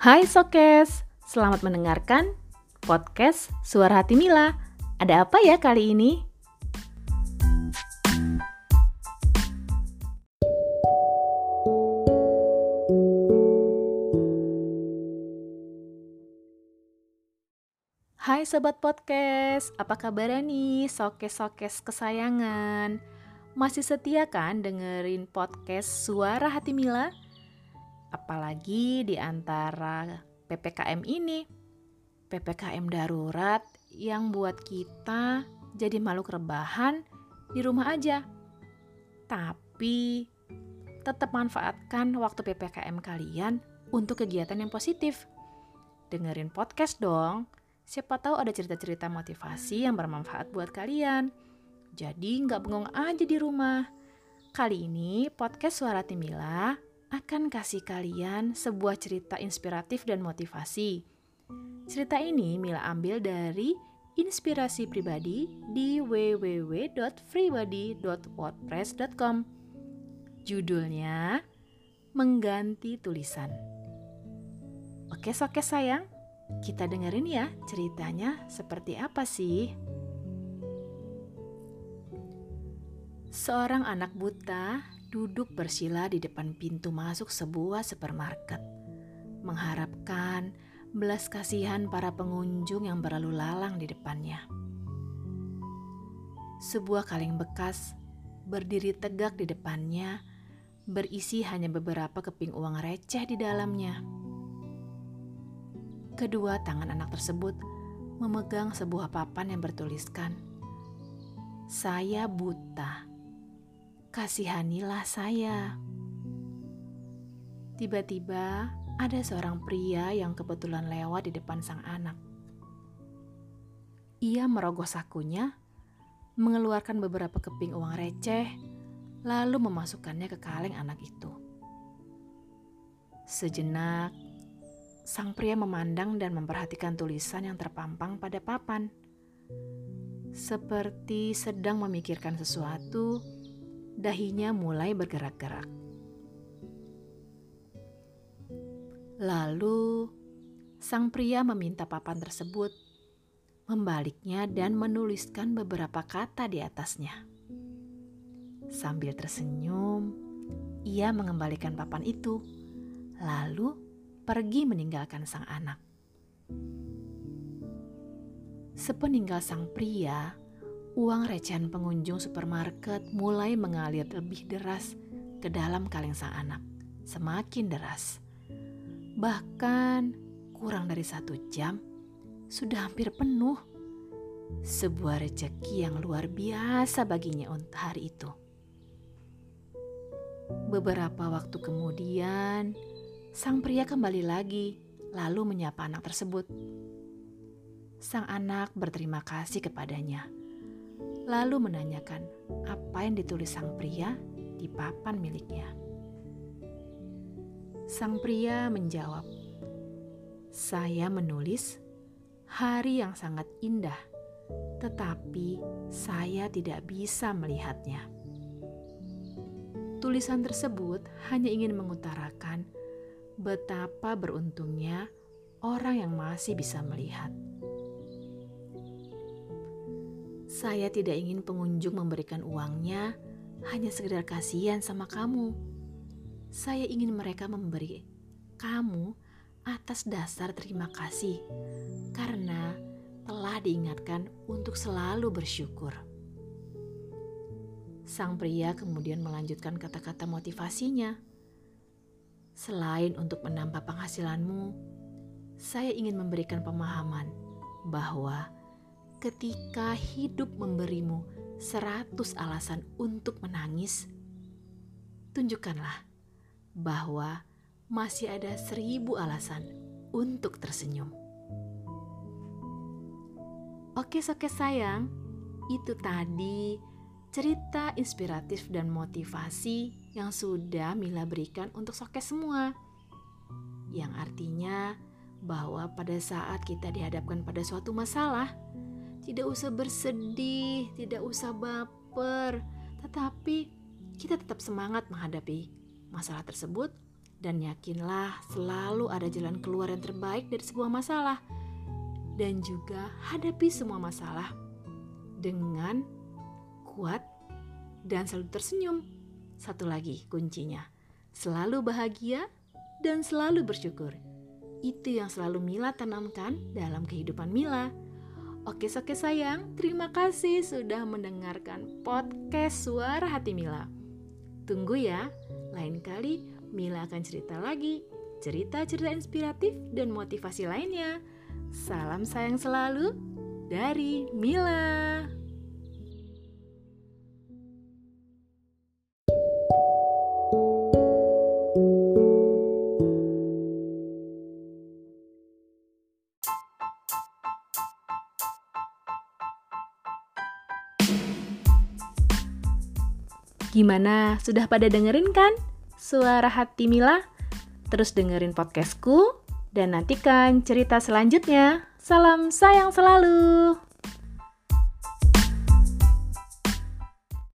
Hai Sokes, selamat mendengarkan podcast Suara Hati Mila. Ada apa ya kali ini? Hai Sobat Podcast, apa kabarnya nih Sokes-sokes kesayangan? Masih setia kan dengerin podcast Suara Hati Mila? Apalagi di antara PPKM ini. PPKM darurat yang buat kita jadi makhluk rebahan di rumah aja. Tapi tetap manfaatkan waktu PPKM kalian untuk kegiatan yang positif. Dengerin podcast dong Siapa tahu ada cerita-cerita motivasi yang bermanfaat buat kalian. Jadi nggak bengong aja di rumah. Kali ini podcast Suara Timila akan kasih kalian sebuah cerita inspiratif dan motivasi. Cerita ini Mila ambil dari inspirasi pribadi di www.freebody.wordpress.com. Judulnya Mengganti Tulisan. Oke, oke sayang, kita dengerin ya ceritanya seperti apa sih. Seorang anak buta duduk bersila di depan pintu masuk sebuah supermarket, mengharapkan belas kasihan para pengunjung yang berlalu lalang di depannya. Sebuah kaleng bekas berdiri tegak di depannya, berisi hanya beberapa keping uang receh di dalamnya. Kedua tangan anak tersebut memegang sebuah papan yang bertuliskan, "Saya buta, kasihanilah saya." Tiba-tiba ada seorang pria yang kebetulan lewat di depan sang anak. Ia merogoh sakunya, mengeluarkan beberapa keping uang receh, lalu memasukkannya ke kaleng anak itu. Sejenak, sang pria memandang dan memperhatikan tulisan yang terpampang pada papan. Seperti sedang memikirkan sesuatu, dahinya mulai bergerak-gerak. Lalu, sang pria meminta papan tersebut membaliknya dan menuliskan beberapa kata di atasnya. Sambil tersenyum, ia mengembalikan papan itu, lalu pergi meninggalkan sang anak. Sepeninggal sang pria, uang recehan pengunjung supermarket mulai mengalir lebih deras ke dalam kaleng sang anak, semakin deras. Bahkan kurang dari satu jam, sudah hampir penuh. Sebuah rezeki yang luar biasa baginya untuk hari itu. Beberapa waktu kemudian, Sang pria kembali lagi, lalu menyapa anak tersebut. Sang anak berterima kasih kepadanya, lalu menanyakan apa yang ditulis sang pria di papan miliknya. Sang pria menjawab, "Saya menulis hari yang sangat indah, tetapi saya tidak bisa melihatnya." Tulisan tersebut hanya ingin mengutarakan betapa beruntungnya orang yang masih bisa melihat. Saya tidak ingin pengunjung memberikan uangnya hanya sekedar kasihan sama kamu. Saya ingin mereka memberi kamu atas dasar terima kasih karena telah diingatkan untuk selalu bersyukur. Sang pria kemudian melanjutkan kata-kata motivasinya Selain untuk menambah penghasilanmu, saya ingin memberikan pemahaman bahwa ketika hidup memberimu seratus alasan untuk menangis, tunjukkanlah bahwa masih ada seribu alasan untuk tersenyum. Oke, oke sayang, itu tadi cerita inspiratif dan motivasi yang sudah Mila berikan untuk sokes semua. Yang artinya bahwa pada saat kita dihadapkan pada suatu masalah, tidak usah bersedih, tidak usah baper, tetapi kita tetap semangat menghadapi masalah tersebut Dan yakinlah selalu ada jalan keluar yang terbaik dari sebuah masalah. Dan juga hadapi semua masalah dengan kuat dan selalu tersenyum. Satu lagi kuncinya, selalu bahagia dan selalu bersyukur. Itu yang selalu Mila tanamkan dalam kehidupan Mila. Oke, oke sayang, terima kasih sudah mendengarkan podcast Suara Hati Mila. Tunggu ya, lain kali Mila akan cerita lagi, cerita-cerita inspiratif dan motivasi lainnya. Salam sayang selalu dari Mila. Gimana? Sudah pada dengerin kan? Suara hati Mila? Terus dengerin podcastku dan nantikan cerita selanjutnya. Salam sayang selalu.